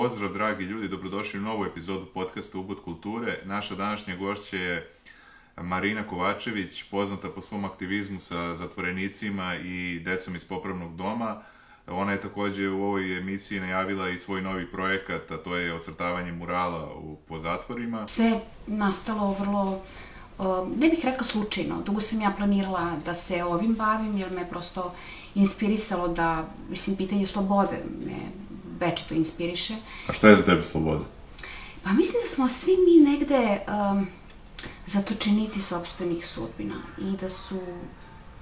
Pozdrav, dragi ljudi, dobrodošli u novu epizodu podcasta Ubud kulture. Naša današnja gošća je Marina Kovačević, poznata po svom aktivizmu sa zatvorenicima i decom iz popravnog doma. Ona je takođe u ovoj emisiji najavila i svoj novi projekat, a to je ocrtavanje murala u, po zatvorima. Sve nastalo vrlo, ne bih rekla slučajno. Dugo sam ja planirala da se ovim bavim, jer me prosto inspirisalo da, mislim, pitanje slobode me večito inspiriše. A šta je za tebe sloboda? Pa mislim da smo svi mi negde um, zatočenici sobstvenih sudbina i da su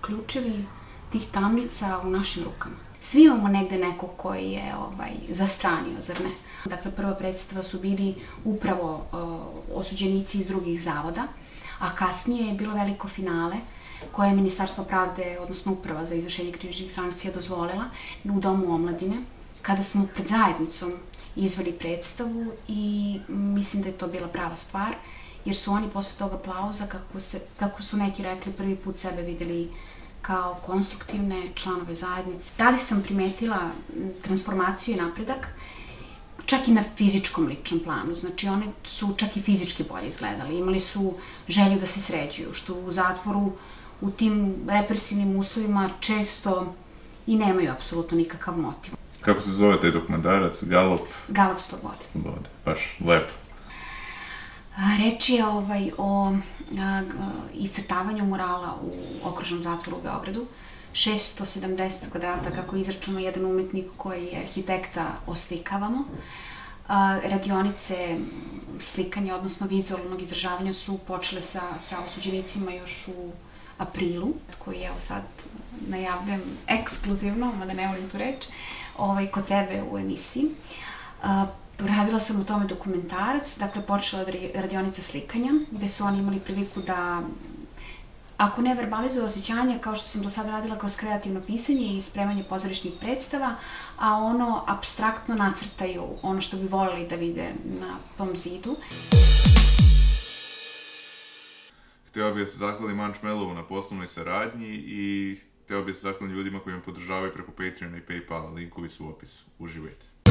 ključevi tih tamnica u našim rukama. Svi imamo negde neko koji je ovaj, zastranio, zar ne? Dakle, prva predstava su bili upravo uh, osuđenici iz drugih zavoda, a kasnije je bilo veliko finale koje je Ministarstvo pravde, odnosno Uprava za izvršenje krivičnih sankcija dozvolila u Domu omladine, kada smo pred zajednicom izveli predstavu i mislim da je to bila prava stvar, jer su oni posle toga aplauza, kako, se, kako su neki rekli, prvi put sebe videli kao konstruktivne članove zajednice. Da li sam primetila transformaciju i napredak? Čak i na fizičkom ličnom planu. Znači, oni su čak i fizički bolje izgledali. Imali su želju da se sređuju, što u zatvoru u tim represivnim uslovima često i nemaju apsolutno nikakav motiv. Kako se zove taj dokumentarac? Galop? Galop slobode. Slobode, baš lepo. Reč je ovaj, o a, iscrtavanju murala u okružnom zatvoru u Beogradu. 670 kvadrata, kako izračuna jedan umetnik koji je arhitekta oslikavamo. A, radionice slikanja, odnosno vizualnog izražavanja su počele sa, sa osuđenicima još u aprilu, koji evo sad najavljam ekskluzivno, mada ne volim tu reč, ovaj, kod tebe u emisiji. A, radila sam u tome dokumentarac, dakle počela od radionica slikanja, gde su oni imali priliku da ako ne verbalizuju osjećanja, kao što sam do sada radila kroz kreativno pisanje i spremanje pozorišnih predstava, a ono abstraktno nacrtaju ono što bi volili da vide na tom zidu. Hteo bih da se zahvalim Mančmelovu na poslovnoj saradnji i hteo bih da se zahvalim ljudima koji me podržavaju preko Patreona i Paypala. Linkovi su u opisu. Uživajte.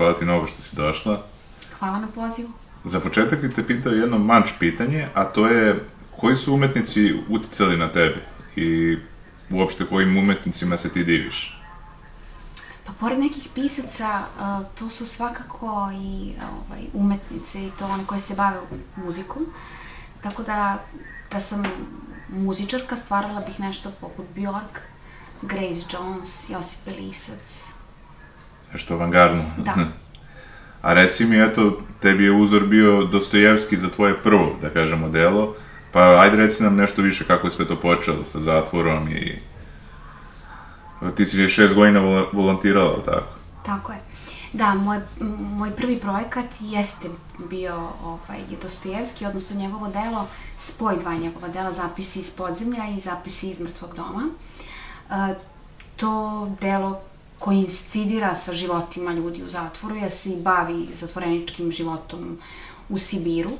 Hvala ti mnogo što si došla. Hvala na pozivu. Za početak bih te pitao jedno manč pitanje, a to je koji su umetnici uticali na tebe i uopšte kojim umetnicima se ti diviš? Pa pored nekih pisaca, uh, to su svakako i ovaj, umetnice i to one koje se bave muzikom. Tako da, da sam muzičarka, stvarala bih nešto poput Bjork, Grace Jones, Josip Elisac. Nešto avangardno. Da. A reci mi, eto, tebi je uzor bio Dostojevski za tvoje prvo, da kažemo, delo, pa ajde reci nam nešto više kako je sve to počelo sa zatvorom i... Ti si šest godina vol volontirala, tako? Tako je. Da, moj, moj prvi projekat jeste bio ovaj, Dostojevski, odnosno njegovo delo, spoj dva njegova dela, zapisi iz podzemlja i zapisi iz mrtvog doma. E, to delo koji incidira sa životima ljudi u zatvoru, jer se i bavi zatvoreničkim životom u Sibiru.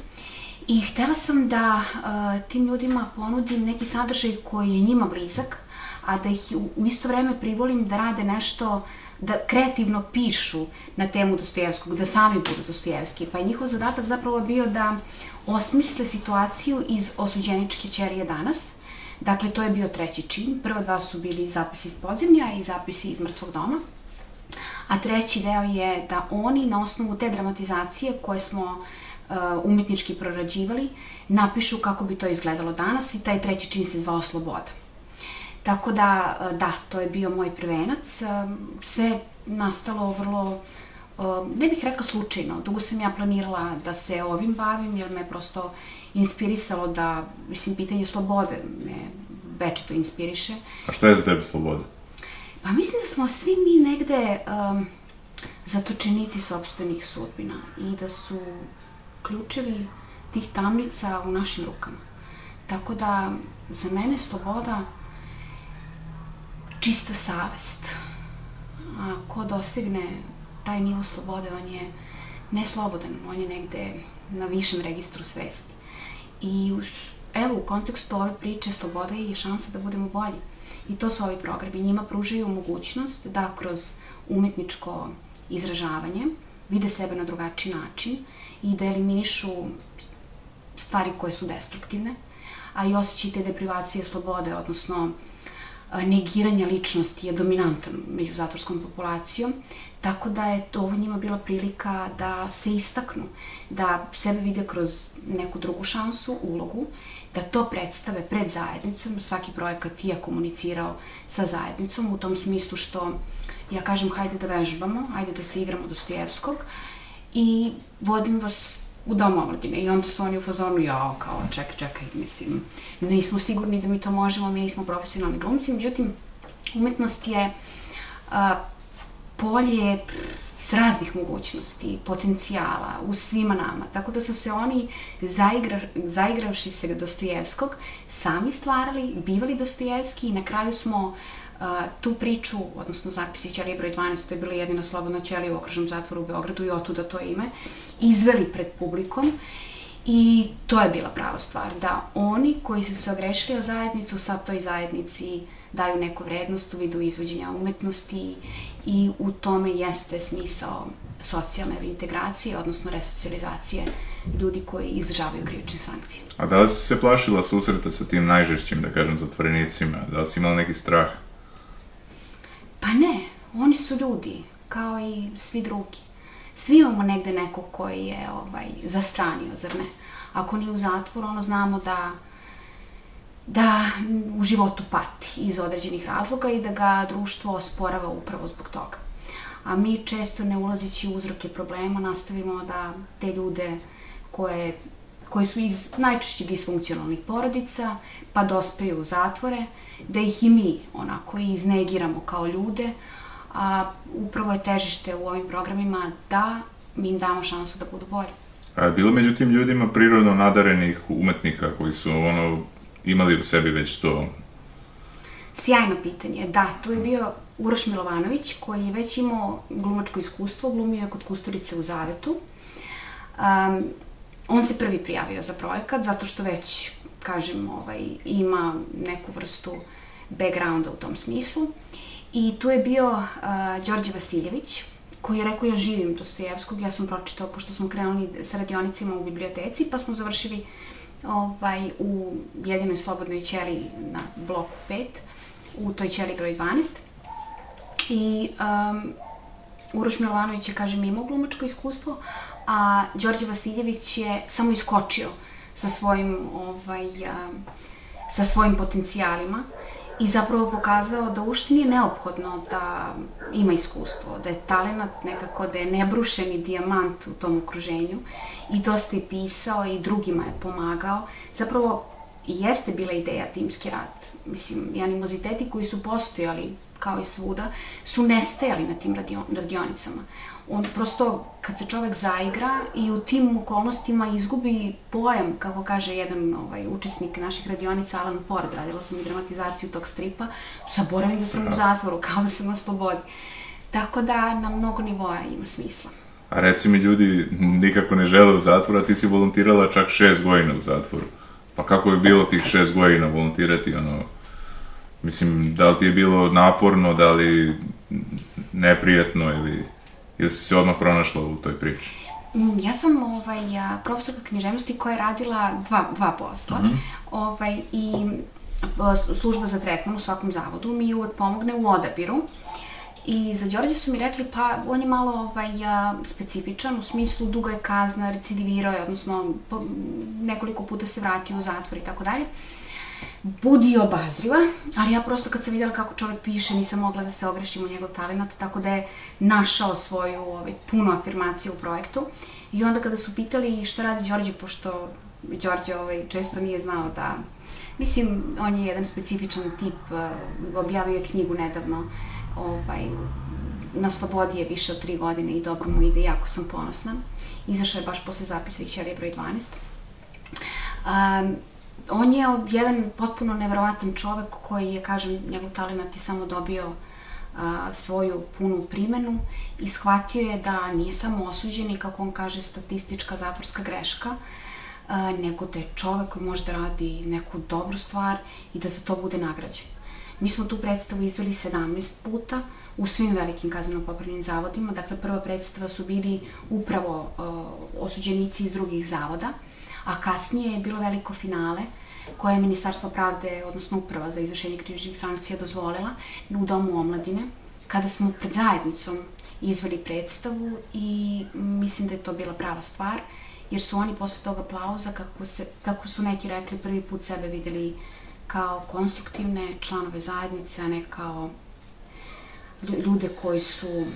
I htela sam da uh, tim ljudima ponudim neki sadržaj koji je njima blizak, a da ih u isto vreme privolim da rade nešto, da kreativno pišu na temu Dostojevskog, da sami budu Dostojevski. Pa je njihov zadatak zapravo bio da osmisle situaciju iz osuđeničke ćerije danas, Dakle, to je bio treći čin. Prva dva su bili zapisi iz podzemlja i zapisi iz mrtvog doma. A treći deo je da oni na osnovu te dramatizacije koje smo uh, umetnički prorađivali, napišu kako bi to izgledalo danas i taj treći čin se zvao Sloboda. Tako da, uh, da, to je bio moj prvenac. Uh, sve nastalo vrlo ne bih rekla slučajno, dugo sam ja planirala da se ovim bavim, jer me prosto inspirisalo da, mislim, pitanje slobode me večito inspiriše. A šta je za tebe sloboda? Pa mislim da smo svi mi negde um, zatočenici sobstvenih sudbina i da su ključevi tih tamnica u našim rukama. Tako da, za mene sloboda čista savest. A ko dosegne taj nivo slobode, on je neslobodan, on je negde na višem registru svesti. I evo, u kontekstu ove priče, sloboda je šansa da budemo bolji. I to su ovi programi. Njima pružaju mogućnost da kroz umetničko izražavanje vide sebe na drugačiji način i da eliminišu stvari koje su destruktivne, a i osjećaj te deprivacije slobode, odnosno negiranja ličnosti je dominantan među zatvorskom populacijom, tako da je to ovo njima bila prilika da se istaknu, da sebe vide kroz neku drugu šansu, ulogu, da to predstave pred zajednicom, svaki projekat je komunicirao sa zajednicom u tom smislu što ja kažem hajde da vežbamo, hajde da se igramo Dostojevskog i vodim vas u dom omladine. I onda su oni u fazonu, ja, kao, čekaj, čekaj, mislim, nismo sigurni da mi to možemo, mi nismo profesionalni glumci, međutim, umetnost je polje iz raznih mogućnosti, potencijala u svima nama. Tako da su se oni, zaigra, zaigravši se Dostojevskog, sami stvarali, bivali Dostojevski i na kraju smo uh, tu priču, odnosno zapisi Ćelije broj 12, to je bila jedina slobodna ćelija u okružnom zatvoru u Beogradu i otuda to ime, izveli pred publikom i to je bila prava stvar, da oni koji su se ogrešili o zajednicu, sad toj zajednici daju neku vrednost u vidu izvođenja umetnosti i u tome jeste smisao socijalne reintegracije, odnosno resocijalizacije ljudi koji izdržavaju krivične sankcije. A da li si se plašila susreta sa tim najžešćim, da kažem, zatvorenicima? Da li si imala neki strah? Pa ne, oni su ljudi, kao i svi drugi. Svi imamo negde nekog koji je ovaj, zastranio, zar ne? Ako nije u zatvoru, ono znamo da da u životu pati iz određenih razloga i da ga društvo osporava upravo zbog toga. A mi često ne ulazići u uzroke problema nastavimo da te ljude koje, koji su iz najčešće disfunkcionalnih porodica pa dospeju u zatvore, da ih i mi onako iznegiramo kao ljude, a upravo je težište u ovim programima da mi im damo šansu da budu bolji. A bilo među tim ljudima prirodno nadarenih umetnika koji su ono imali u sebi već to? Sjajno pitanje. Da, tu je bio Uroš Milovanović, koji je već imao glumačko iskustvo, glumio je kod Kusturice u Zavetu. Um, on se prvi prijavio za projekat, zato što već, kažem, ovaj, ima neku vrstu backgrounda u tom smislu. I tu je bio uh, Đorđe Vasiljević, koji je rekao ja živim Dostojevskog, ja sam pročitao, pošto smo krenuli sa radionicima u biblioteci, pa smo završili uh, ovaj, u jedinoj slobodnoj ćeli na bloku 5, u toj ćeli broj 12. I um, Uroš Milovanović je, kažem, imao glumačko iskustvo, a Đorđe Vasiljević je samo iskočio sa svojim, ovaj, um, sa svojim potencijalima i zapravo pokazao da ušte nije neophodno da ima iskustvo, da je talenat nekako, da je nebrušeni dijamant u tom okruženju i dosta je pisao i drugima je pomagao. Zapravo jeste bila ideja timski rad. Mislim, i animoziteti koji su postojali kao i svuda, su nestajali na tim radionicama on prosto, kad se čovek zaigra i u tim okolnostima izgubi pojam, kako kaže jedan ovaj, učesnik naših radionica, Alan Ford, radila sam i dramatizaciju tog stripa, zaboravim da sam u zatvoru, kao da sam na slobodi. Tako da na mnogo nivoja ima smisla. A reci mi, ljudi nikako ne žele u zatvoru, a ti si volontirala čak šest godina u zatvoru. Pa kako je bilo tih šest godina volontirati, ono, mislim, da li ti je bilo naporno, da li neprijatno ili... Ili si se odmah pronašla u toj priči? Mm, ja sam ovaj, profesorka književnosti koja je radila dva, dva posla. Mm -hmm. ovaj, I služba za tretman u svakom zavodu mi uvek pomogne u odabiru. I za Đorđe su mi rekli, pa on je malo ovaj, specifičan, u smislu duga je kazna, recidivirao je, odnosno nekoliko puta se vratio u zatvor i tako dalje. budi obazriva, ali ja prosto kad sam videla kako čovjek piše nisam mogla da se ogrešim u njegov talent, tako da je našao svoju ovaj, punu afirmaciju u projektu. I onda kada su pitali šta radi Đorđe, pošto Đorđe ovaj, često nije znao da Mislim, on je jedan specifičan tip, objavio je knjigu nedavno, ovaj, na slobodi je više od tri godine i dobro mu ide, jako sam ponosna. Izašao je baš posle zapisa Ćelije broj 12. Um, on je jedan potpuno neverovatan čovek koji je, kažem, njegov talent je samo dobio a, svoju punu primenu i shvatio je da nije samo osuđen i, kako on kaže, statistička zatvorska greška, a, nego da je čovek koji može da radi neku dobru stvar i da za to bude nagrađen. Mi smo tu predstavu izveli 17 puta u svim velikim kazneno-popravnim zavodima. Dakle, prva predstava su bili upravo uh, osuđenici iz drugih zavoda, a kasnije je bilo veliko finale koje je Ministarstvo pravde, odnosno uprava za izvršenje krivičnih sankcija dozvolila u Domu omladine, kada smo pred zajednicom izveli predstavu i mislim da je to bila prava stvar, jer su oni posle tog aplauza, kako, se, kako su neki rekli, prvi put sebe videli kao konstruktivne članove zajednice, a ne kao ljude koji su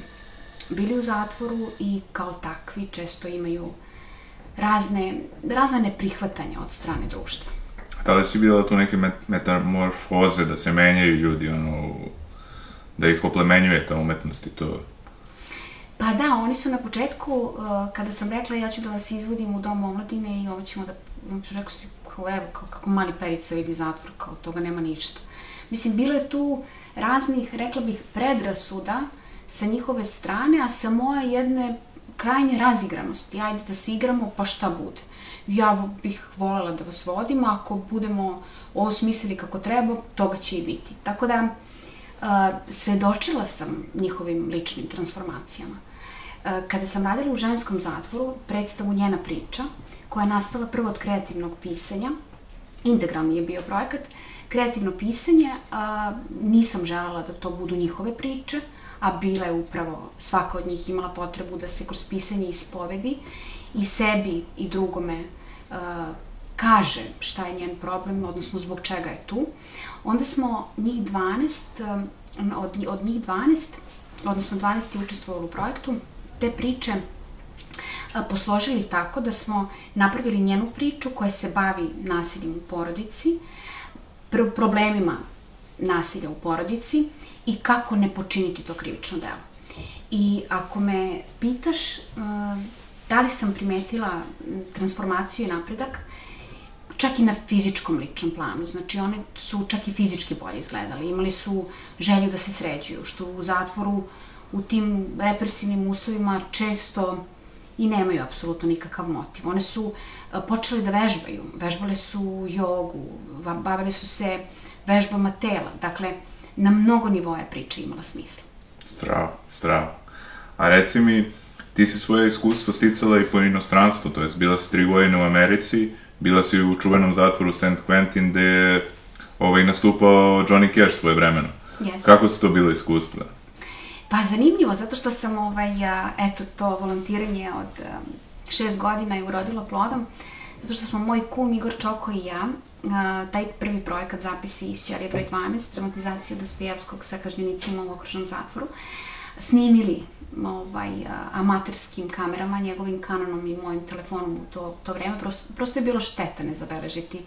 bili u zatvoru i kao takvi često imaju razne, razne neprihvatanja od strane društva. Da li si bila tu neke metamorfoze, da se menjaju ljudi, ono, da ih oplemenjuje ta umetnost i to? Pa da, oni su na početku, uh, kada sam rekla ja ću da vas izvodim u dom omladine i ovo ćemo da, rekao si, kao evo, kao, kako mali perica vidi zatvor, kao toga nema ništa. Mislim, bilo je tu raznih, rekla bih, predrasuda sa njihove strane, a sa moje jedne krajnje razigranosti. Ajde da se igramo, pa šta bude ja bih volela da vas vodim, ako budemo ovo smislili kako treba, toga će i biti. Tako da, svedočila sam njihovim ličnim transformacijama. Kada sam radila u ženskom zatvoru, predstavu Njena priča, koja je nastala prvo od kreativnog pisanja, integralni je bio projekat, kreativno pisanje, a, nisam želela da to budu njihove priče, a bila je upravo, svaka od njih imala potrebu da se kroz pisanje ispovedi i sebi i drugome uh, kaže šta je njen problem, odnosno zbog čega je tu, onda smo njih 12, um, od, od njih 12, odnosno 12 je učestvovalo u projektu, te priče posložili tako da smo napravili njenu priču koja se bavi nasiljem u porodici, pr problemima nasilja u porodici i kako ne počiniti to krivično delo. I ako me pitaš, uh, da li sam primetila transformaciju i napredak, čak i na fizičkom ličnom planu. Znači, one su čak i fizički bolje izgledali. Imali su želju da se sređuju, što u zatvoru, u tim represivnim uslovima često i nemaju apsolutno nikakav motiv. One su e, počeli da vežbaju. Vežbale su jogu, bavili su se vežbama tela. Dakle, na mnogo nivoja priča imala smisla. Strava, strava. A reci mi, ti si svoje iskustvo sticala i po inostranstvu, to jest bila si tri godine u Americi, bila si u čuvenom zatvoru St. Quentin gde je ovaj, nastupao Johnny Cash svoje vremeno. Yes. Kako su to bilo iskustva? Pa zanimljivo, zato što sam ovaj, eto to volontiranje od um, šest godina je urodilo plodom, zato što smo moj kum Igor Čoko i ja, a, taj prvi projekat zapisi iz Ćelije broj 12, dramatizaciju Dostojevskog sa kažnjenicima u okružnom zatvoru, snimili ovaj, amaterskim kamerama, njegovim kanonom i mojim telefonom u to, to vreme. Prosto, prosto je bilo šteta ne zabeležiti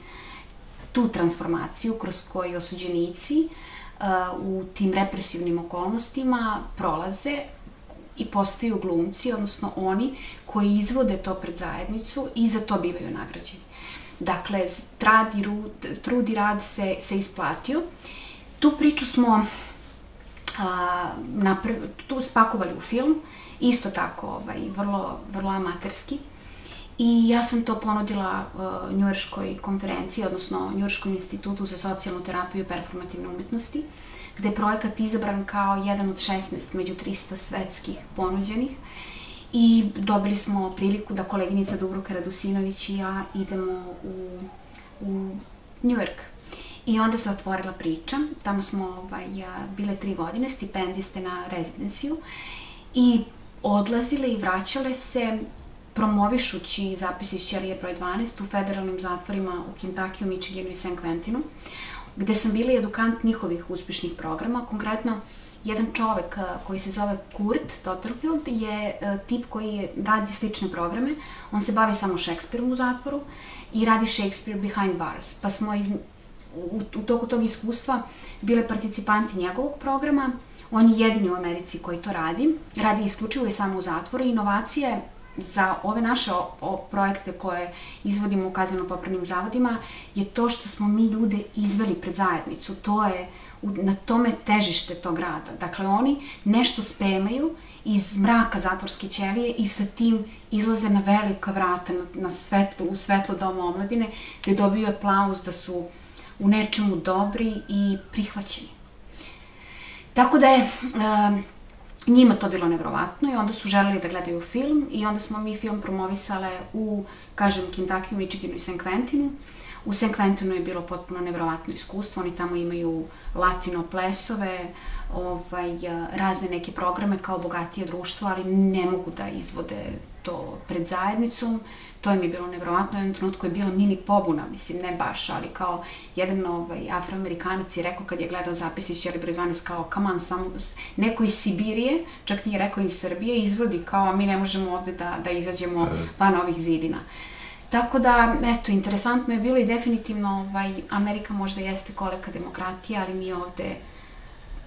tu transformaciju kroz koji osuđenici uh, u tim represivnim okolnostima prolaze i postaju glumci, odnosno oni koji izvode to pred zajednicu i za to bivaju nagrađeni. Dakle, trad i, rud, trud i rad se, se isplatio. Tu priču smo a, naprav, tu spakovali u film, isto tako ovaj, vrlo, vrlo amaterski. I ja sam to ponudila uh, Njujorškoj konferenciji, odnosno Njujorškom institutu za socijalnu terapiju i performativne umetnosti, gde je projekat izabran kao jedan od 16 među 300 svetskih ponuđenih. I dobili smo priliku da koleginica Dubroka Radusinović i ja idemo u, u Njujork. I onda se otvorila priča, tamo smo ovaj, bile tri godine, stipendiste na rezidenciju. I odlazile i vraćale se promovišući zapis iz Ćelije broj 12 u federalnim zatvorima u Kentucky, Michiganu i St. Quentinu, gde sam bila edukant njihovih uspešnih programa. Konkretno, jedan čovek koji se zove Kurt Totterfield je tip koji radi slične programe. On se bavi samo Šekspirom u zatvoru i radi Shakespeare Behind Bars. Pa smo iz, u, u toku tog iskustva bile participanti njegovog programa. On je jedini u Americi koji to radi. Radi isključivo i samo u zatvoru. Inovacije za ove naše o, o, projekte koje izvodimo u kazneno-popravnim zavodima je to što smo mi ljude izveli pred zajednicu. To je na tome težište tog rada. Dakle, oni nešto spremaju iz mraka zatvorske ćelije i sa tim izlaze na velika vrata, na, na svetlo, u svetlo doma omladine, gde dobiju aplauz da su u nečemu dobri i prihvaćeni. Tako da je uh, njima to bilo nevrovatno i onda su želeli da gledaju film i onda smo mi film promovisale u, kažem, Kentucky, Michiganu i St. Quentinu. U St. Quentinu je bilo potpuno nevrovatno iskustvo, oni tamo imaju latino plesove, ovaj, razne neke programe kao bogatije društvo, ali ne mogu da izvode to pred zajednicom. To je bilo nevrovatno, u jednom trenutku je bila mini pobuna, mislim, ne baš, ali kao jedan ovaj, afroamerikanac je rekao kad je gledao zapis iz Čeli broj 12 kao, come on, sam, neko iz Sibirije, čak nije rekao iz Srbije, izvodi kao, mi ne možemo ovde da, da izađemo van ovih zidina. Tako da, eto, interesantno je bilo i definitivno ovaj, Amerika možda jeste koleka demokratija, ali mi ovde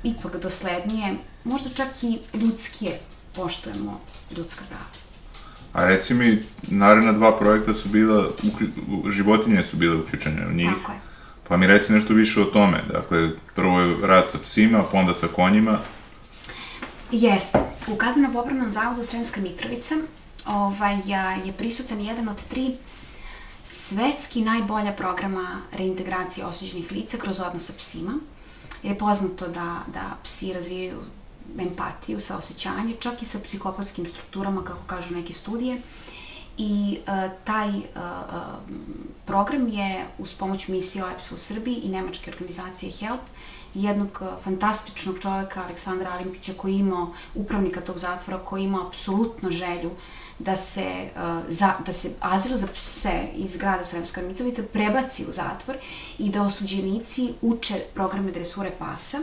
ipak doslednije, možda čak i ljudskije poštujemo ljudska prava. A reci mi, naredna dva projekta su bila, životinje su bile uključene u njih. Tako je. Pa mi reci nešto više o tome. Dakle, prvo je rad sa psima, pa onda sa konjima. Jeste. U kazneno popravnom zavodu Sremska Mitrovica ovaj, je prisutan jedan od tri svetski najbolja programa reintegracije osuđenih lica kroz odnos sa psima. Jer je poznato da, da psi razvijaju empatiju, sa osjećanje, čak i sa psihopatskim strukturama, kako kažu neke studije. I uh, taj uh, program je uz pomoć misije OEPS u Srbiji i nemačke organizacije HELP jednog fantastičnog čoveka, Aleksandra Alimpića, koji je imao upravnika tog zatvora, koji je imao apsolutno želju da se, uh, za, da se azil za pse iz grada Sremska Mitrovica prebaci u zatvor i da osuđenici uče programe dresure pasa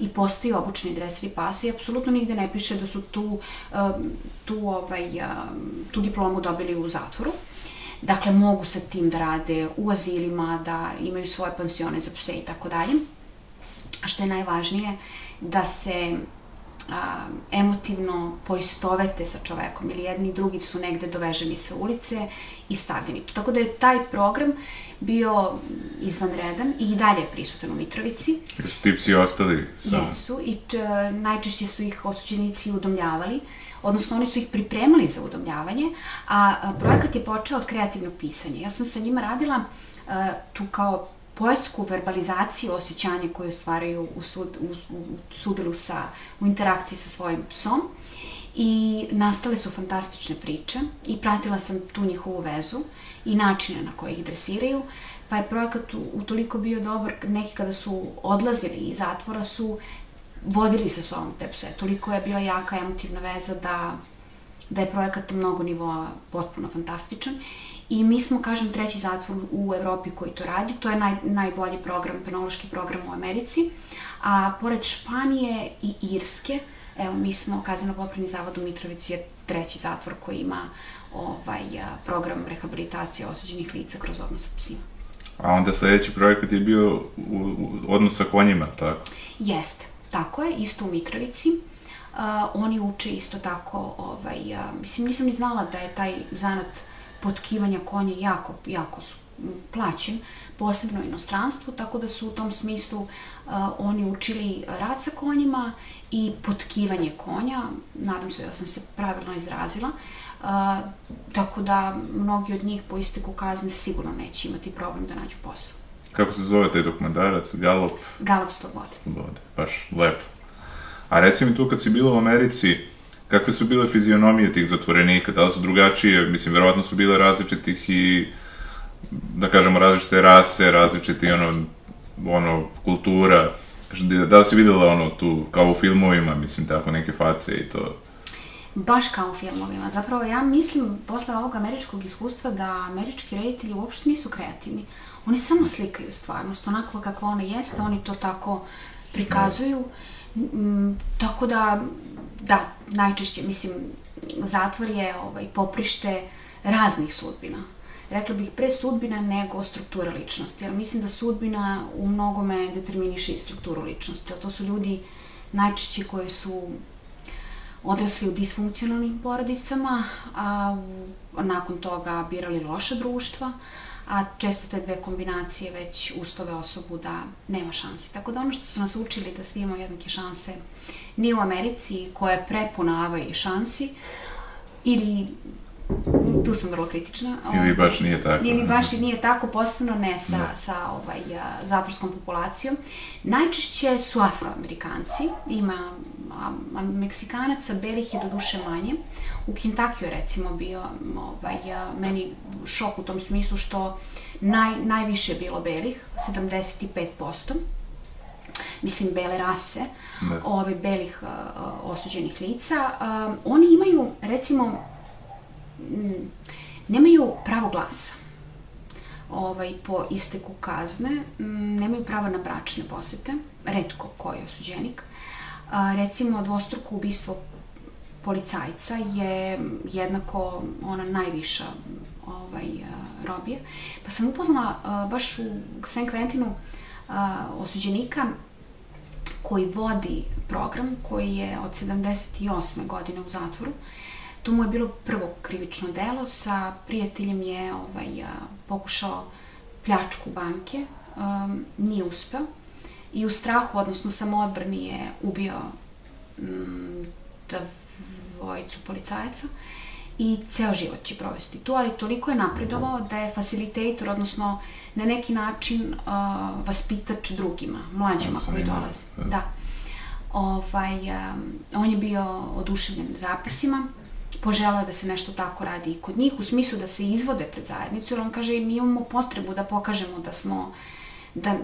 i postaju obučni dreseri pasa i apsolutno nigde ne piše da su tu, um, tu, ovaj, um, tu diplomu dobili u zatvoru. Dakle, mogu sa tim da rade u azilima, da imaju svoje pansione za pse i tako dalje. A što je najvažnije, da se a, emotivno poistovete sa čovekom ili jedni i drugi su negde doveženi sa ulice i stavljeni. Tako da je taj program bio izvanredan i dalje prisutan u Mitrovici. Jer su ti psi ostali sa... Jesu i č, najčešće su ih osuđenici udomljavali, odnosno oni su ih pripremali za udomljavanje, a, a projekat je počeo od kreativnog pisanja. Ja sam sa njima radila a, tu kao poetsku verbalizaciju osjećanja koje ostvaraju u, sud, u, u sudelu sa, u interakciji sa svojim psom. I nastale su fantastične priče i pratila sam tu njihovu vezu i načine na koje ih dresiraju, pa je projekat utoliko bio dobar, neki kada su odlazili iz zatvora su vodili sa sobom te pse, toliko je bila jaka emotivna veza da, da je projekat mnogo nivoa potpuno fantastičan I mi smo, kažem, treći zatvor u Evropi koji to radi. To je naj, najbolji program, penološki program u Americi. A pored Španije i Irske, evo, mi smo, Kazano popravni zavod u Mitrovici je treći zatvor koji ima ovaj, program rehabilitacije osuđenih lica kroz odnos sa psima. A onda sledeći projekat je bio u, u odnos sa konjima, tako? Jeste, tako je, isto u Mitrovici. Uh, oni uče isto tako, ovaj, uh, mislim, nisam ni znala da je taj zanat potkivanja konja jako, jako su plaćen, posebno u inostranstvu, tako da su u tom smislu uh, oni učili rad sa konjima i potkivanje konja, nadam se da sam se pravilno izrazila, uh, tako da mnogi od njih po isteku kazne sigurno neće imati problem da nađu posao. Kako se zove taj dokumentarac? Galop? Galop slobode. Slobode, baš lepo. A reci mi tu kad si bila u Americi, kakve su bile fizionomije tih zatvorenika, da li su drugačije, mislim, verovatno su bile različitih i, da kažemo, različite rase, različiti, ono, ono, kultura, da li si videla ono tu, kao u filmovima, mislim, tako neke face i to? baš kao u filmovima. Zapravo ja mislim posle ovog američkog iskustva da američki reditelji uopšte nisu kreativni. Oni samo slikaju stvarnost, onako kako ona jeste, oni to tako prikazuju. Mm, tako da, da, najčešće, mislim, zatvor je ovaj, poprište raznih sudbina. Rekla bih pre sudbina nego struktura ličnosti, jer mislim da sudbina u mnogome determiniše i strukturu ličnosti. To su ljudi najčešće koji su odrasli u disfunkcionalnim porodicama, a nakon toga birali loša društva, a često te dve kombinacije već ustove osobu da nema šansi. Tako da ono što su nas učili da svi imamo jednake šanse ni u Americi koja je prepuna avaj šansi, ili tu sam vrlo kritična. Ili baš nije tako. Ili baš i nije tako, posebno ne sa, ne. sa ovaj, zatvorskom populacijom. Najčešće su afroamerikanci, ima a, a Meksikanaca, belih je do duše manje. U Kentakiju recimo bio ovaj, a, meni šok u tom smislu što naj, najviše je bilo belih, 75%. Mislim, bele rase, ne. ove belih a, osuđenih lica. A, oni imaju, recimo, nemaju pravo glasa ovaj, po isteku kazne, m, nemaju pravo na bračne posete, redko koji osuđenik, A, recimo, dvostruko ubistvo policajca je jednako ona najviša ovaj, robija. Pa sam upoznala baš u San Quentinu osuđenika koji vodi program koji je od 78. godine u zatvoru. To mu je bilo prvo krivično delo. Sa prijateljem je ovaj, pokušao pljačku banke. Um, nije uspeo i u strahu, odnosno samoodbrani je ubio mm, dvojicu policajaca i ceo život će provesti tu, ali toliko je napredovao da je facilitator, odnosno na neki način uh, vaspitač drugima, mlađima koji dolaze. Da. da. Ovaj, um, on je bio oduševljen zaprsima, poželao da se nešto tako radi i kod njih, u smislu da se izvode pred zajednicu, jer on kaže mi imamo potrebu da pokažemo da smo da,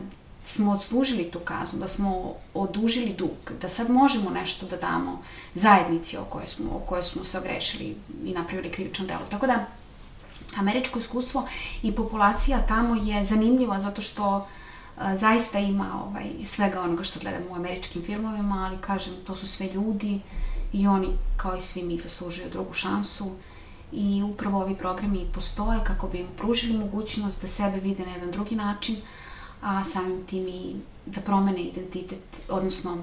smo odslužili tu kaznu, da smo odužili dug, da sad možemo nešto da damo zajednici o kojoj smo, o kojoj smo se ogrešili i napravili krivično delo. Tako da, američko iskustvo i populacija tamo je zanimljiva zato što a, e, zaista ima ovaj, svega onoga što gledamo u američkim filmovima, ali kažem, to su sve ljudi i oni, kao i svi mi, zaslužuju drugu šansu i upravo ovi programi postoje kako bi im pružili mogućnost da sebe vide na jedan drugi način, a samim tim i da promene identitet, odnosno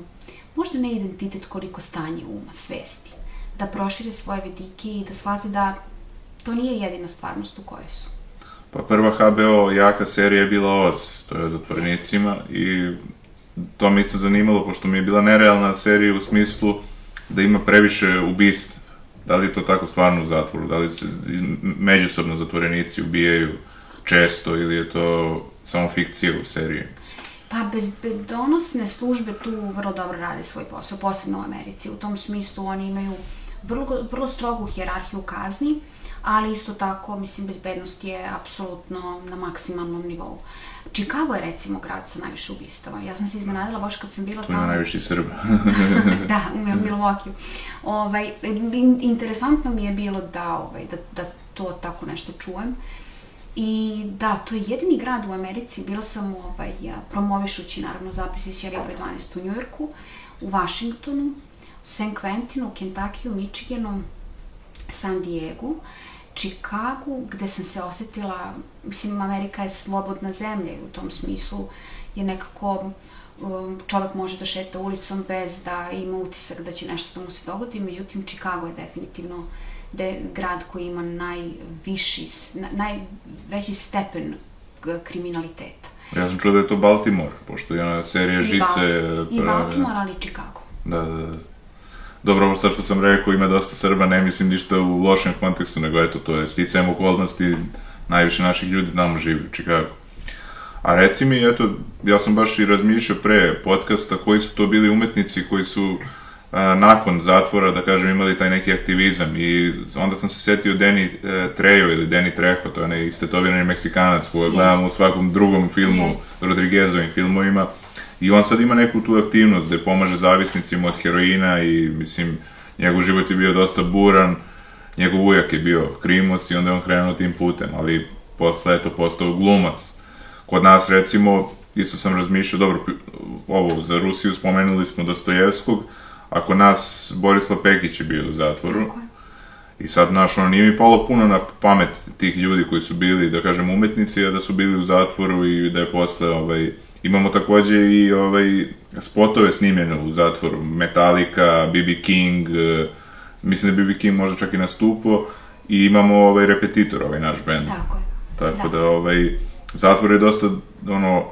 možda ne identitet koliko stanje uma, svesti, da prošire svoje vidike i da shvate da to nije jedina stvarnost u kojoj su. Pa prva HBO jaka serija je bila Oz, to je o zatvorenicima i to me isto zanimalo, pošto mi je bila nerealna serija u smislu da ima previše ubistva. Da li je to tako stvarno u zatvoru? Da li se međusobno zatvorenici ubijaju često ili je to samo fikcija u seriji? Pa bezbedonosne službe tu vrlo dobro rade svoj posao, posebno u Americi. U tom smislu oni imaju vrlo, vrlo strogu hjerarhiju kazni, ali isto tako, mislim, bezbednost je apsolutno na maksimalnom nivou. Chicago je recimo grad sa najviše ubistava. Ja sam se iznenadila baš kad sam bila tamo. Tu najviše Srba. da, u Milwaukee. Ovaj, interesantno mi je bilo da, ovaj, da, da to tako nešto čujem. I da, to je jedini grad u Americi, bila sam ovaj, promovišući naravno zapis iz Šerija broj 12 u Njujorku, u Vašingtonu, u San Quentinu, Kentuckyu, Michiganu, San Diego, Chicago, gde sam se osetila, mislim, Amerika je slobodna zemlja i u tom smislu je nekako um, čovek može da šeta ulicom bez da ima utisak da će nešto da mu se dogodi, međutim, Chicago je definitivno je grad koji ima najviši, najveći stepen kriminaliteta. Ja sam čuo da je to Baltimore, pošto je ona serija I Žice... I Baltimore, ali i Chicago. Da, da, da. Dobro, ovo sad što sam rekao, ima dosta Srba, ne mislim ništa u lošem kontekstu, nego eto, to je sticajem okolnosti, najviše naših ljudi tamo živi u Chicago. A reci mi, eto, ja sam baš i razmišljao pre podcasta, koji su to bili umetnici koji su nakon zatvora, da kažem, imali taj neki aktivizam i onda sam se setio Deni e, Trejo ili Deni Trejo, to je onaj istetovirani Meksikanac koga yes. gledamo u svakom drugom filmu, yes. Rodriguezovim filmovima i on sad ima neku tu aktivnost gde pomaže zavisnicima od heroina i mislim, njegov život je bio dosta buran, njegov ujak je bio krimos i onda je on krenuo tim putem, ali posle je to postao glumac. Kod nas, recimo, isto sam razmišljao, dobro, ovo, za Rusiju spomenuli smo Dostojevskog, a kod nas Borislav Pekić je bio u zatvoru. I sad, znaš, ono, nije mi palo puno na pamet tih ljudi koji su bili, da kažem, umetnici, a da su bili u zatvoru i da je posle, ovaj, imamo takođe i, ovaj, spotove snimljene u zatvoru, Metallica, B.B. King, uh, mislim da B.B. King možda čak i nastupo, i imamo ovaj repetitor, ovaj naš band. Tako je. Tako da, Da. ovaj, zatvor je dosta, ono,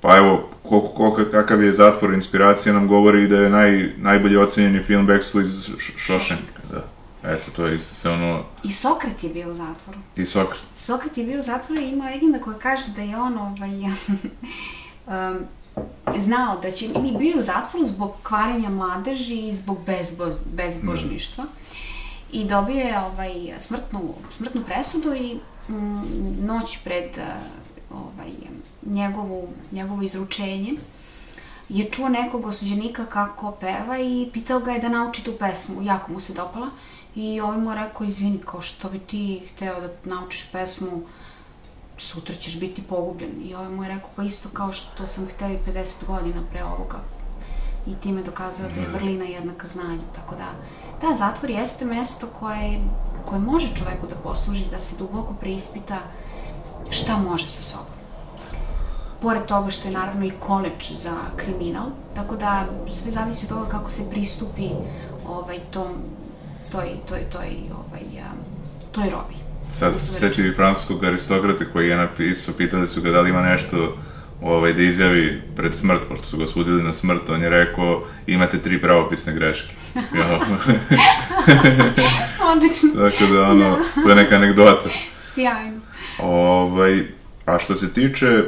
pa evo, koliko, koliko, kakav je zatvor inspiracija nam govori da je naj, najbolje ocenjeni film Backstreet iz Š- Shawshanka, da. Eto, to je isto se ono, I Sokrat je bio u zatvoru. i Sokrat. Sokrat je bio u zatvoru i ima legenda koja kaže da je on ovaj, um, znao da će, i bio je u zatvoru zbog kvarenja mladeži i zbog bezbo, bezbožništva. I dobio je ovaj, smrtnu, smrtnu presudu i mm, noć pred uh, ovaj, njegovu, njegovo izručenje je čuo nekog osuđenika kako peva i pitao ga je da nauči tu pesmu. Jako mu se dopala. I ovaj mu je rekao, izvini, kao što bi ti hteo da naučiš pesmu, sutra ćeš biti pogubljen. I ovaj mu je rekao, pa isto kao što sam hteo i 50 godina pre ovoga. I time dokazao da je vrlina jednaka znanju. Tako da, da, zatvor jeste mesto koje, koje može čoveku da posluži, da se duboko preispita šta može sa sobom pored toga što je naravno i koleč za kriminal, tako da sve zavisi od toga kako se pristupi ovaj, tom, toj, toj, toj, ovaj, toj robi. Sad se i francuskog aristokrata koji je napisao, pitali su ga da li ima nešto ovaj, da izjavi pred smrt, pošto su ga sudili na smrt, on je rekao imate tri pravopisne greške. Odlično, tako da, ono, to je neka anegdota. sjajno. Ovaj, a što se tiče,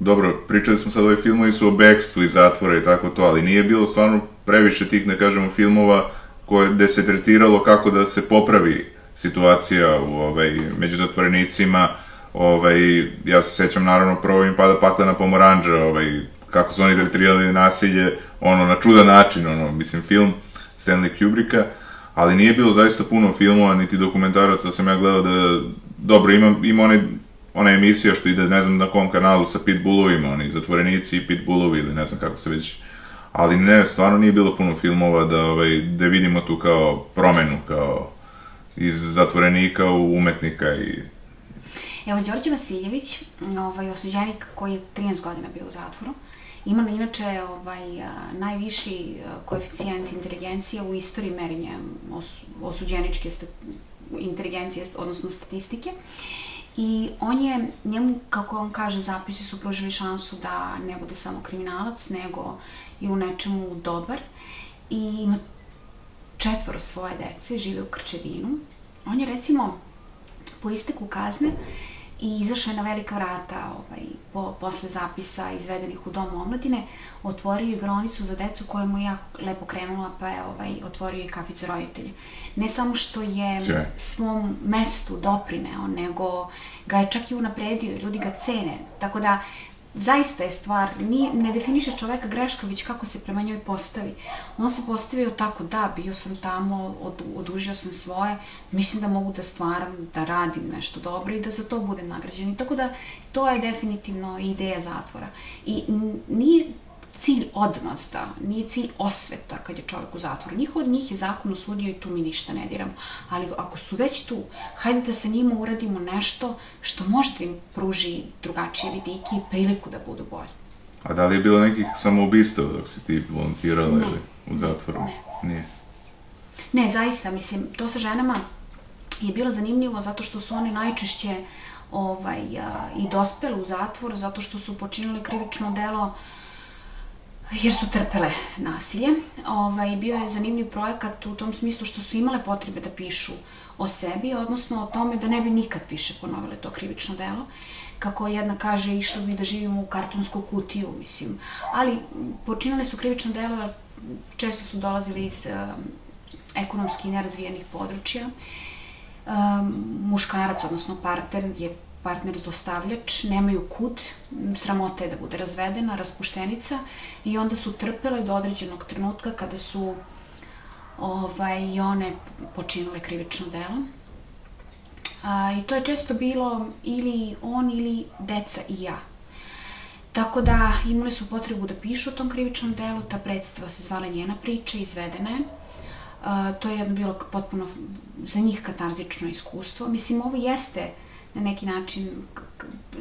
dobro, pričali smo sad ovi filmovi su o bekstvu iz zatvora i tako to, ali nije bilo stvarno previše tih, da kažemo, filmova koje, gde se tretiralo kako da se popravi situacija u, ovaj, među zatvorenicima, ovaj, ja se sećam naravno prvo im pada paklena pomoranđa, ovaj, kako su oni tretirali nasilje, ono, na čudan način, ono, mislim, film Stanley Kubricka, ali nije bilo zaista puno filmova, niti dokumentaraca, sam ja gledao da, dobro, ima, ima onaj, ona emisija što ide, ne znam na kom kanalu, sa pitbullovima, oni zatvorenici i pitbullovi, ili ne znam kako se već, ali ne, stvarno nije bilo puno filmova da, ovaj, da vidimo tu kao promenu, kao iz zatvorenika u umetnika i Evo, Đorđe Vasiljević, ovaj, osuđenik koji je 13 godina bio u zatvoru, ima na inače ovaj, najviši koeficijent inteligencije u istoriji merenja os, osuđeničke sta, inteligencije, odnosno statistike. I on je, njemu, kako on kaže, zapisi su pružili šansu da ne bude samo kriminalac, nego i u nečemu dobar. I ima četvoro svoje dece, žive u Krčedinu. On je, recimo, po isteku kazne i izašao je na velika vrata ovaj, po, posle zapisa izvedenih u Domu omladine, otvorio je igronicu za decu koja mu je jako lepo krenula, pa je ovaj, otvorio i kafić za roditelje. Ne samo što je Sjaj. svom mestu doprineo, nego ga je čak i unapredio, ljudi ga cene, tako da zaista je stvar, nije, ne definiše čoveka greška, već kako se prema njoj postavi. On se postavio tako, da, bio sam tamo, od, odužio sam svoje, mislim da mogu da stvaram, da radim nešto dobro i da za to budem nagrađen. I tako da, to je definitivno ideja zatvora. I nije cilj odmazda, nije cilj osveta kad je čovjek u zatvoru. Njih od njih je zakon osudio i tu mi ništa ne diramo. Ali ako su već tu, hajde da sa njima uradimo nešto što može da im pruži drugačije vidike i priliku da budu bolji. A da li je bilo nekih samoubistava dok si ti volontirala Ne. ili u zatvoru? Nije. Ne, zaista, mislim, to sa ženama je bilo zanimljivo zato što su one najčešće ovaj, a, i dospele u zatvor zato što su počinili krivično delo jer su trpele nasilje. Ovaj, bio je zanimljiv projekat u tom smislu što su imale potrebe da pišu o sebi, odnosno o tome da ne bi nikad više ponovile to krivično delo. Kako jedna kaže, išla bi da živimo u kartonsku kutiju, mislim. Ali počinile su krivično delo, često su dolazili iz um, ekonomski nerazvijenih područja. Um, muškarac, odnosno partner, je partner zlostavljač, nemaju kud, sramota je da bude razvedena, raspuštenica i onda su trpele do određenog trenutka kada su ovaj, i one počinile krivično delo. A, I to je često bilo ili on ili deca i ja. Tako da imali su potrebu da pišu o tom krivičnom delu, ta predstava se zvala njena priča, izvedena je. A, to je jedno bilo potpuno za njih katarzično iskustvo. Mislim, ovo jeste na neki način,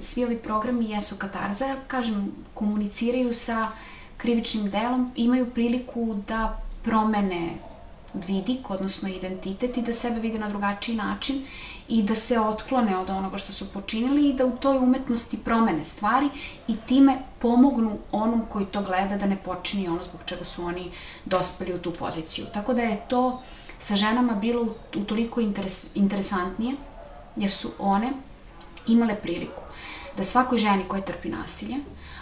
svi ovi programi jesu katarza, kažem, komuniciraju sa krivičnim delom, imaju priliku da promene vidik, odnosno identitet i da sebe vide na drugačiji način i da se otklone od onoga što su počinili i da u toj umetnosti promene stvari i time pomognu onom koji to gleda da ne počini ono zbog čega su oni dospeli u tu poziciju. Tako da je to sa ženama bilo utoliko interes, interesantnije, jer su one imale priliku da svakoj ženi koja trpi nasilje,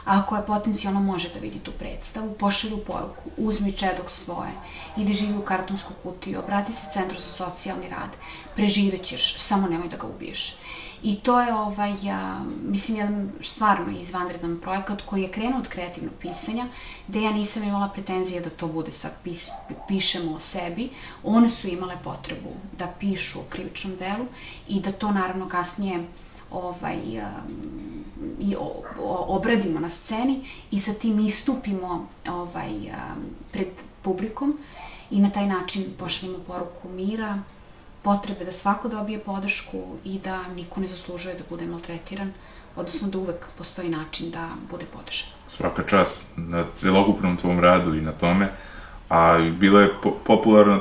a koja potencijalno može da vidi tu predstavu, pošalju poruku, uzmi čedok svoje, idi živi u kartonsku kutiju, obrati se centru za socijalni rad, preživećeš, samo nemoj da ga ubiješ. I to je, ovaj, ja, mislim, jedan stvarno izvanredan projekat koji je krenuo od kreativnog pisanja, gde ja nisam imala pretenzije da to bude sad pis, pišemo o sebi. One su imale potrebu da pišu o krivičnom delu i da to naravno kasnije ovaj, um, i obradimo na sceni i sa tim istupimo ovaj, um, pred publikom i na taj način pošaljemo poruku mira, potrebe da svako dobije podršku i da niko ne zaslužuje da bude maltretiran, odnosno da uvek postoji način da bude podržan. Svaka čast na celokupnom tvom radu i na tome. A bila je po popularna,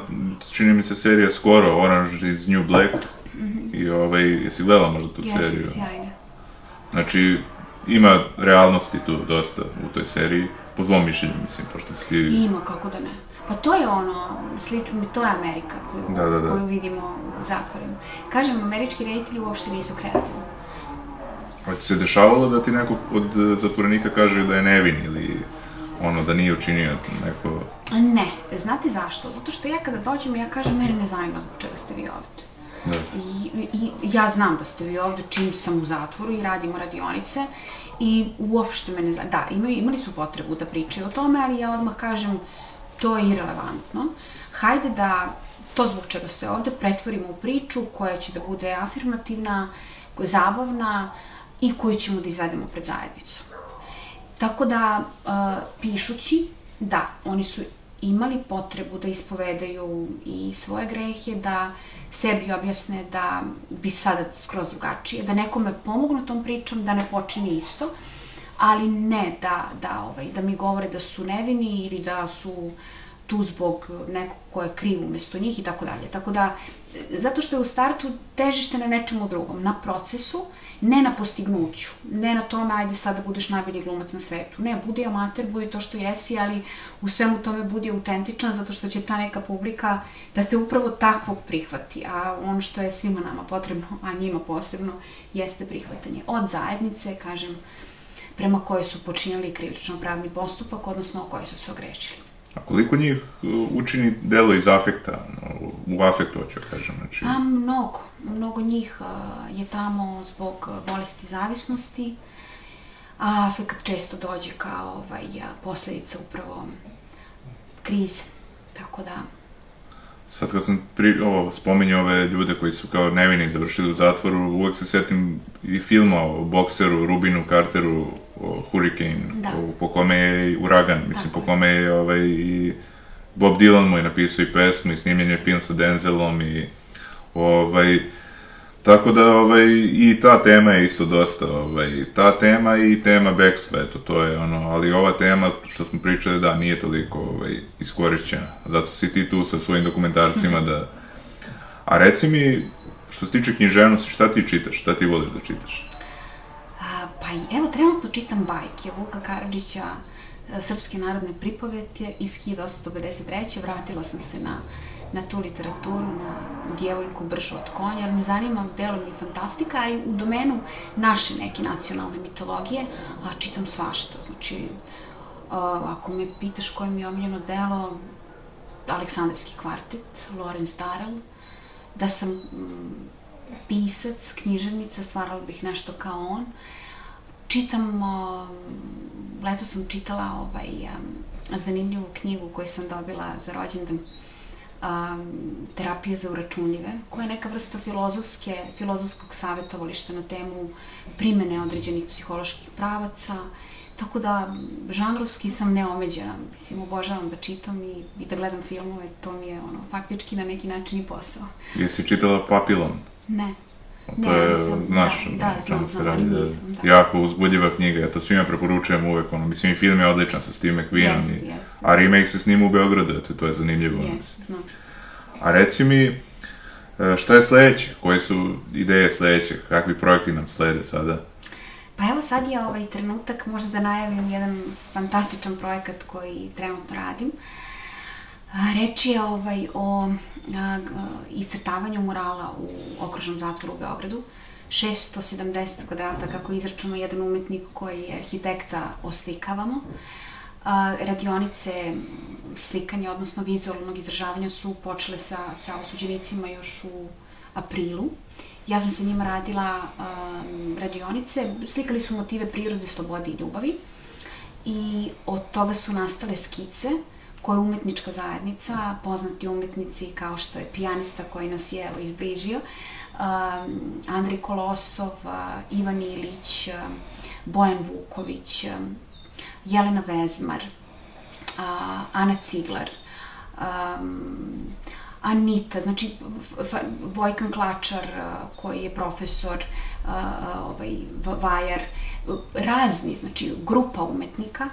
čini mi se, serija skoro, Orange is New Black. Mm -hmm. I ovaj, jesi gledala možda tu Jesi, seriju? Jesi, sjajno. Znači, ima realnosti tu dosta u toj seriji, po tvom mišljenju, mislim, pošto si... Ima, kako da ne. Pa to je ono, slično, to je Amerika koju, da, da, da. koju vidimo u zatvorima. Kažem, američki reditelji uopšte nisu kreativni. A ti se dešavalo da ti neko od zatvorenika kaže da je nevin ili ono da nije učinio neko... Ne, znate zašto? Zato što ja kada dođem ja kažem, mene ne zanima zbog čega ste vi ovde. Da. I, i, ja znam da ste vi ovde čim sam u zatvoru i radimo radionice i uopšte me ne zanima. Da, imaju, imali su potrebu da pričaju o tome, ali ja odmah kažem, to je irelevantno. Hajde da to zbog čega ste ovde pretvorimo u priču koja će da bude afirmativna, koja je zabavna i koju ćemo da izvedemo pred zajednicu. Tako da, uh, pišući, da, oni su imali potrebu da ispovedaju i svoje grehe, da sebi objasne da bi sada skroz drugačije, da nekome pomognu tom pričom, da ne počini isto, ali ne da, da, ovaj, da mi govore da su nevini ili da su tu zbog nekog ko je kriv umesto njih i tako dalje. Tako da, zato što je u startu težište na nečemu drugom, na procesu, ne na postignuću, ne na tome ajde sad da budeš najbolji glumac na svetu. Ne, budi amater, budi to što jesi, ali u svemu tome budi autentičan zato što će ta neka publika da te upravo takvog prihvati. A ono što je svima nama potrebno, a njima posebno, jeste prihvatanje. Od zajednice, kažem, prema kojoj su počinjali krivično pravni postupak, odnosno o kojoj su se ogrešili. A koliko njih uh, učini delo iz afekta, u afektu, hoću da kažem? Znači... Pa, mnogo. Mnogo njih uh, je tamo zbog bolesti zavisnosti, a afekt često dođe kao ovaj, posledica upravo krize. Tako da, sad kad sam pri, ovo, spominjao ove ljude koji su kao nevini završili u zatvoru, uvek se setim i filma o bokseru, Rubinu Carteru, Hurricane, Da. po kome je Uragan, mislim, Tako po kome je ovaj, i Bob Dylan mu je napisao i pesmu i snimljen je film sa Denzelom i ovaj, Tako da, ovaj, i ta tema je isto dosta, ovaj, ta tema i tema bekstva, eto, to je ono, ali ova tema, što smo pričali, da, nije toliko, ovaj, iskorišćena. Zato si ti tu sa svojim dokumentarcima da... A reci mi, što se tiče književnosti, šta ti čitaš, šta ti voliš da čitaš? Pa evo, trenutno čitam bajke Vuka Karadžića, e, Srpske narodne pripovetke iz 1853. Vratila sam se na, na tu literaturu, na djevojku bršu od konja, jer me zanima delom i fantastika, a i u domenu naše neke nacionalne mitologije, a čitam svašta. Znači, a, ako me pitaš koje mi je omiljeno delo, Aleksandrski kvartet, Lorenz Darel, da sam pisac, književnica, stvarala bih nešto kao on. Čitam, o, leto sam čitala ovaj, um, zanimljivu knjigu koju sam dobila za rođendan um, terapije za uračunljive, koja je neka vrsta filozofske, filozofskog savjetovališta na temu primene određenih psiholoških pravaca, Tako da, žanrovski sam neomeđena. Mislim, obožavam da čitam i, i da gledam filmove. To mi je, ono, faktički na neki način i posao. Jesi čitala Papilon? Ne. To Ne, je, nisam, znaš, da, da, znam, se radi, da, nisam, da. jako uzbudljiva knjiga, ja to svima preporučujem uvek, ono, mislim, i film je odličan sa Steve McQueenom, Jeste, i- jeste. a remake se snima u Beogradu, eto, to je zanimljivo. Jes, znam. A reci mi, e, šta je sledeće? Koje su ideje sledeće? Kakvi projekti nam slede sada? Pa evo sad je ovaj trenutak možda da najavim jedan fantastičan projekat koji trenutno radim. A, Reč je ovaj, o a, iscrtavanju murala u okružnom zatvoru u Beogradu. 670 kvadrata, kako izračunao jedan umetnik koji je arhitekta oslikavamo. A, radionice slikanja, odnosno vizualnog izražavanja su počele sa, sa osuđenicima još u aprilu. Ja sam sa njima radila um, radionice, slikali su motive prirode, slobode i ljubavi i od toga su nastale skice koje je umetnička zajednica, poznati umetnici kao što je pijanista koji nas je evo izbližio, um, Andrej Kolosov, uh, Ivan Ilić, um, Bojan Vuković, um, Jelena Vezmar, uh, Ana Ciglar, um, Anita, znači Vojkan Klačar uh, koji je profesor, uh, uh, ovaj, Vajar, uh, razni, znači grupa umetnika,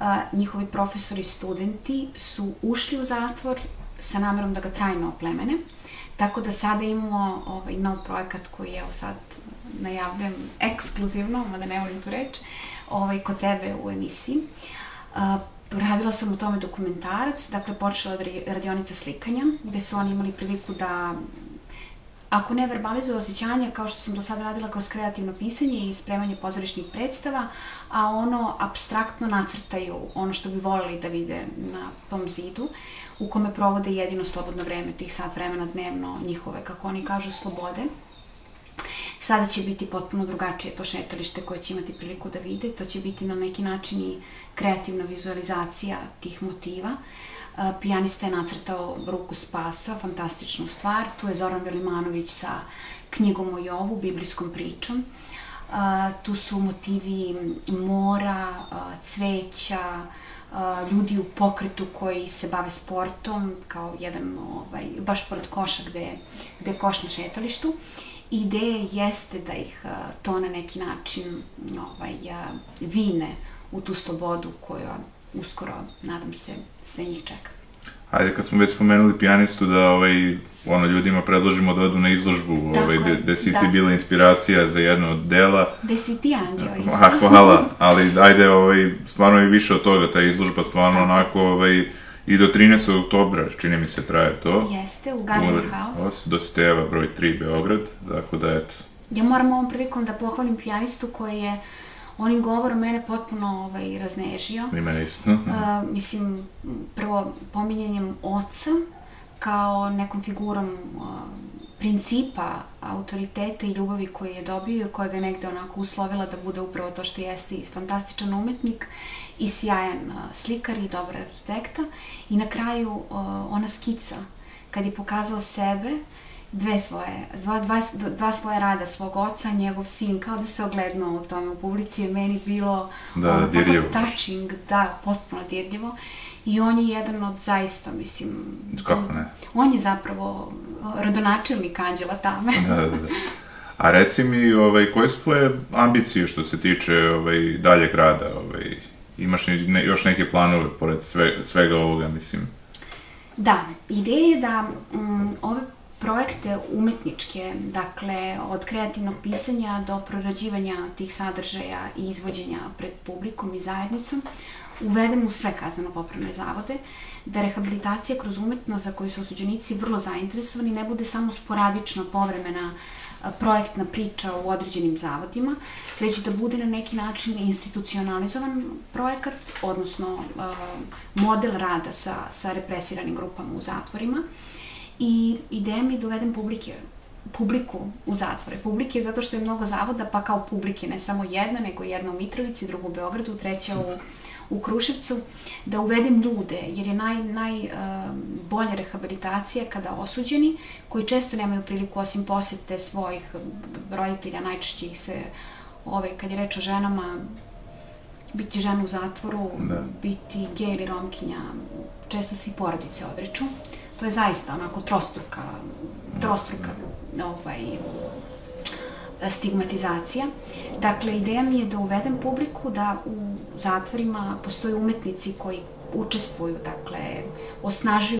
uh, njihovi profesori i studenti su ušli u zatvor sa namerom da ga trajno oplemene. Tako da sada imamo ovaj nov projekat koji evo sad najavljam ekskluzivno, mada ne volim tu reč, ovaj, kod tebe u emisiji. Uh, radila sam u tome dokumentarac, dakle počela od ra- radionica slikanja, gde su oni imali priliku da ako ne verbalizuju osjećanja, kao što sam do sada radila kroz kreativno pisanje i spremanje pozorišnih predstava, a ono abstraktno nacrtaju ono što bi volili da vide na tom zidu, u kome provode jedino slobodno vreme, tih sat vremena dnevno njihove, kako oni kažu, slobode. Sada će biti potpuno drugačije to šetalište koje će imati priliku da vide. To će biti na neki način i kreativna vizualizacija tih motiva. A, Pijanista je nacrtao Ruku spasa, fantastičnu stvar. Tu je Zoran Velimanović sa knjigom o Jovu, biblijskom pričom. Tu su motivi mora, cveća, ljudi u pokretu koji se bave sportom, kao jedan, ovaj, baš pored koša gde, gde je koš na šetalištu. Ideja jeste da ih to na neki način ovaj, vine u tu slobodu koja uskoro, nadam se, sve njih čeka. Ajde, kad smo već spomenuli pijanistu, da ovaj, ono, ljudima predložimo da odu na izložbu, Tako ovaj, gde, gde si ti da. bila inspiracija za jedno od dela. Gde si ti, Anđeo, isto? Ah, hvala, ali ajde, ovaj, stvarno je više od toga, ta izložba stvarno onako, ovaj, i do 13. oktobra, čini mi se, traje to. Jeste, u Gallery House. Os, Dositejeva, broj 3, Beograd, tako da, eto, Ja moram ovom prilikom da pohvalim pijanistu koji je onim govorom mene potpuno ovaj, raznežio. i mene isto. Uh, mislim, prvo pominjanjem oca kao nekom figurom uh, principa, autoriteta i ljubavi koji je dobio i koja ga negde onako uslovila da bude upravo to što jeste i fantastičan umetnik i sjajan uh, slikar i dobar arhitekta. I na kraju uh, ona skica, kad je pokazao sebe, dve svoje, dva, dva, dva svoje rada svog oca, njegov sin, kao da se oglednuo u tome u publici, je meni bilo Da, ono, dirljivo. tako touching, da, potpuno dirljivo. I on je jedan od zaista, mislim... Kako ne? On je zapravo rodonačelnik Anđela Tame. Da, da, da. A reci mi, ovaj, koje su tvoje ambicije što se tiče ovaj, daljeg rada? Ovaj, imaš ne, još neke planove pored sve, svega ovoga, mislim? Da, ideja je da mm, ove projekte umetničke, dakle od kreativnog pisanja do prorađivanja tih sadržaja i izvođenja pred publikom i zajednicom, uvedemo u sve kazneno-popravne zavode, da rehabilitacija kroz umetnost za koju su osuđenici vrlo zainteresovani ne bude samo sporadično povremena projektna priča u određenim zavodima, već da bude na neki način institucionalizovan projekat, odnosno model rada sa, sa represiranim grupama u zatvorima. I ideja mi je da uvedem publike, publiku u zatvore. Publike zato što je mnogo zavoda, pa kao publike, ne samo jedna, nego jedna u Mitrovici, druga u Beogradu, treća u, u Kruševcu, da uvedem ljude, jer je naj, najbolja uh, rehabilitacija kada osuđeni, koji često nemaju priliku osim posete svojih roditelja, najčešće ih se, ove, kad je reč o ženama, biti žena u zatvoru, da. biti gej ili romkinja, često svi porodice odreču. To je zaista onako trostruka, trostruka ovaj, stigmatizacija. Dakle, ideja mi je da uvedem publiku da u zatvorima postoje umetnici koji učestvuju, dakle, osnažuju